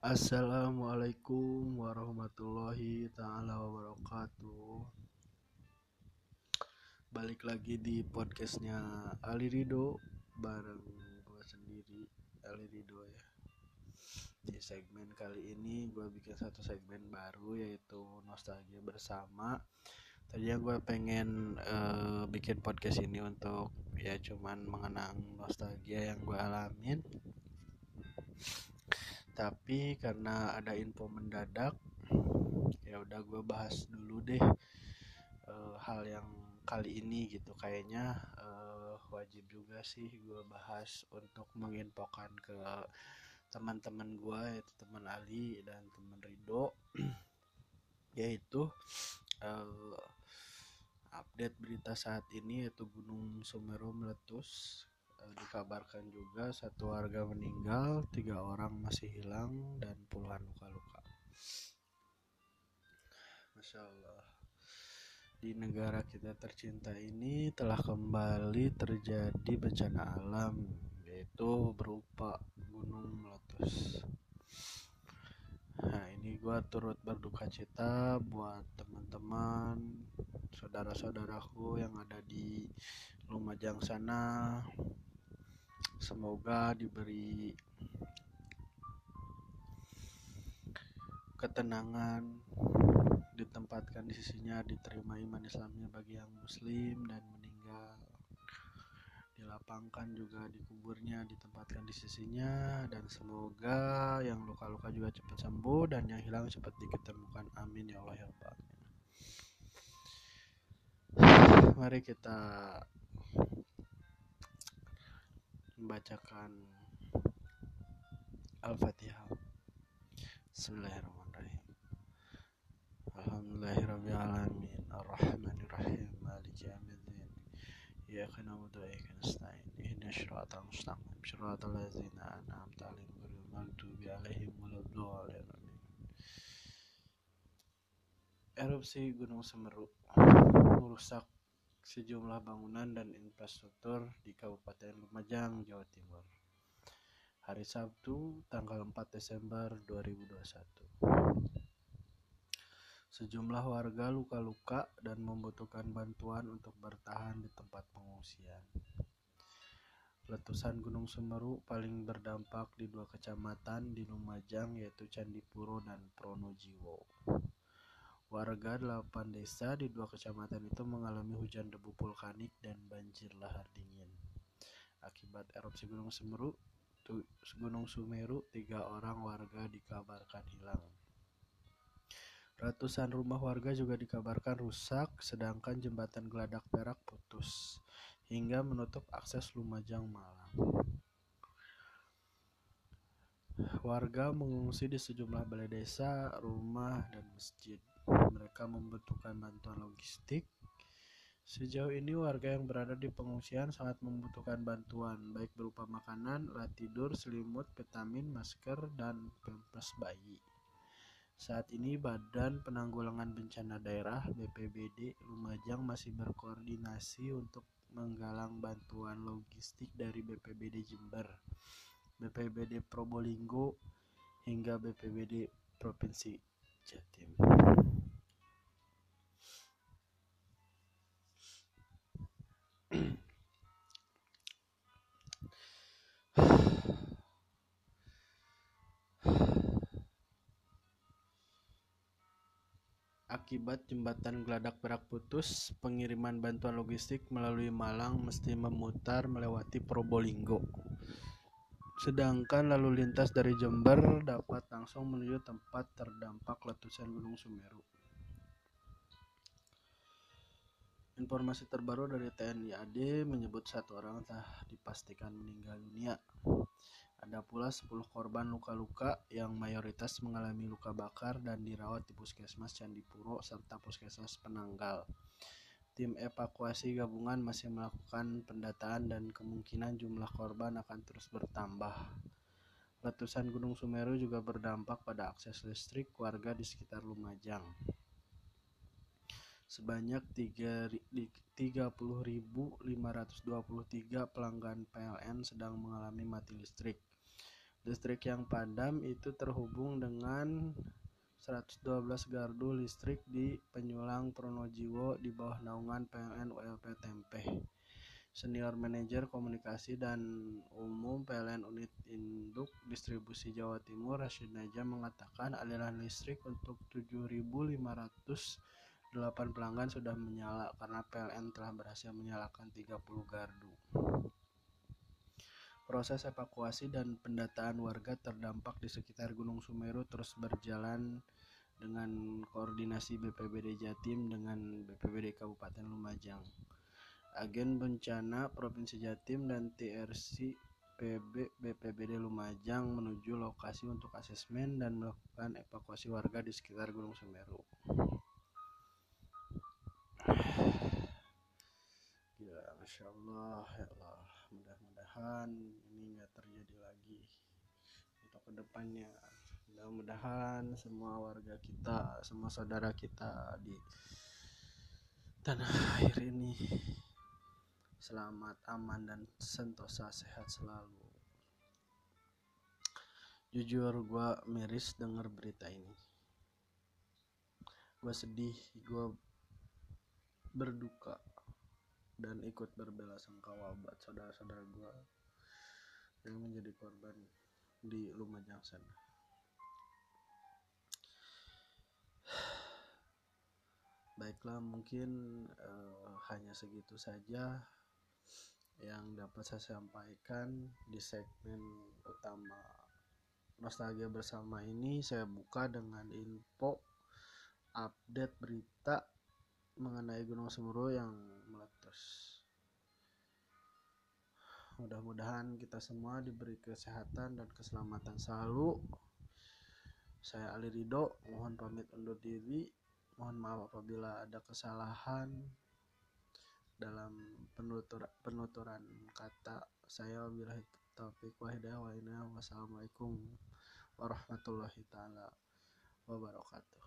Assalamualaikum warahmatullahi taala wabarakatuh. Balik lagi di podcastnya Ali Rido bareng gue sendiri Ali Rido ya. Di segmen kali ini gue bikin satu segmen baru yaitu nostalgia bersama. Tadinya gue pengen uh, bikin podcast ini untuk ya cuman mengenang nostalgia yang gue alamin tapi karena ada info mendadak ya udah gue bahas dulu deh uh, hal yang kali ini gitu. Kayaknya uh, wajib juga sih gue bahas untuk menginfokan ke teman-teman gue yaitu teman Ali dan teman Rido. Yaitu uh, update berita saat ini yaitu Gunung Semeru meletus dikabarkan juga satu warga meninggal, tiga orang masih hilang dan puluhan luka-luka. Masya Allah. Di negara kita tercinta ini telah kembali terjadi bencana alam, yaitu berupa gunung meletus. Nah ini gue turut berduka cita buat teman-teman, saudara-saudaraku yang ada di Lumajang sana, semoga diberi ketenangan ditempatkan di sisinya diterima iman Islamnya bagi yang muslim dan meninggal. Dilapangkan juga dikuburnya ditempatkan di sisinya dan semoga yang luka-luka juga cepat sembuh dan yang hilang cepat diketemukan. Amin ya Allah ya Rabbal mari kita membacakan Al-Fatihah. Bismillahirrahmanirrahim. Alhamdulillahirabbil alamin, arrahmanirrahim, maliki yaumiddin. Iyyaka na'budu wa iyyaka nasta'in. Ihdinas siratal mustaqim, siratal ladzina an'amta 'alaihim ghairil maghdubi 'alaihim waladdallin. Erupsi Gunung Semeru merusak sejumlah bangunan dan infrastruktur di Kabupaten Lumajang, Jawa Timur. Hari Sabtu, tanggal 4 Desember 2021. Sejumlah warga luka-luka dan membutuhkan bantuan untuk bertahan di tempat pengungsian. Letusan Gunung Semeru paling berdampak di dua kecamatan di Lumajang yaitu Candipuro dan Pronojiwo. Warga delapan desa di dua kecamatan itu mengalami hujan debu vulkanik dan banjir lahar dingin. Akibat erupsi Gunung Semeru, Gunung Sumeru, tiga orang warga dikabarkan hilang. Ratusan rumah warga juga dikabarkan rusak, sedangkan jembatan Geladak Perak putus hingga menutup akses Lumajang Malang. Warga mengungsi di sejumlah balai desa, rumah, dan masjid mereka membutuhkan bantuan logistik. Sejauh ini warga yang berada di pengungsian sangat membutuhkan bantuan baik berupa makanan, alat tidur, selimut, vitamin, masker, dan pampers bayi. Saat ini Badan Penanggulangan Bencana Daerah BPBD Lumajang masih berkoordinasi untuk menggalang bantuan logistik dari BPBD Jember, BPBD Probolinggo, hingga BPBD Provinsi Akibat jembatan Geladak Perak putus, pengiriman bantuan logistik melalui Malang mesti memutar melewati Probolinggo. Sedangkan lalu lintas dari Jember dapat langsung menuju tempat terdampak letusan Gunung Sumeru. Informasi terbaru dari TNI AD menyebut satu orang telah dipastikan meninggal dunia. Ada pula 10 korban luka-luka yang mayoritas mengalami luka bakar dan dirawat di Puskesmas Candipuro serta Puskesmas Penanggal. Tim evakuasi gabungan masih melakukan pendataan dan kemungkinan jumlah korban akan terus bertambah. Letusan Gunung Sumeru juga berdampak pada akses listrik warga di sekitar Lumajang sebanyak 30.523 pelanggan PLN sedang mengalami mati listrik. Listrik yang padam itu terhubung dengan 112 gardu listrik di Penyulang Pronojiwo di bawah naungan PLN ULP Tempeh. Senior Manajer Komunikasi dan Umum PLN Unit Induk Distribusi Jawa Timur Rashid Najam mengatakan aliran listrik untuk 7.508 pelanggan sudah menyala karena PLN telah berhasil menyalakan 30 gardu. Proses evakuasi dan pendataan warga terdampak di sekitar Gunung Sumeru terus berjalan dengan koordinasi BPBD Jatim dengan BPBD Kabupaten Lumajang. Agen Bencana Provinsi Jatim dan TRC PB BPBD Lumajang menuju lokasi untuk asesmen dan melakukan evakuasi warga di sekitar Gunung Semeru. Gila, Masya ya Allah. Mudah-mudahan ini nggak terjadi lagi untuk ke depannya. Mudah-mudahan semua warga kita, semua saudara kita di tanah air ini selamat, aman, dan sentosa sehat selalu. Jujur gue miris denger berita ini. Gue sedih, gue berduka dan ikut berbela sangkawa buat saudara-saudara gue yang menjadi korban di Lumajang sana. Baiklah, mungkin uh, hanya segitu saja yang dapat saya sampaikan di segmen utama nostalgia bersama ini saya buka dengan info update berita mengenai Gunung Semeru yang meletus mudah-mudahan kita semua diberi kesehatan dan keselamatan selalu. Saya Ali Rido mohon pamit undur diri. Mohon maaf apabila ada kesalahan dalam penutur penuturan kata saya. Wabillahi taufik wa hidayah wassalamualaikum warahmatullahi taala wabarakatuh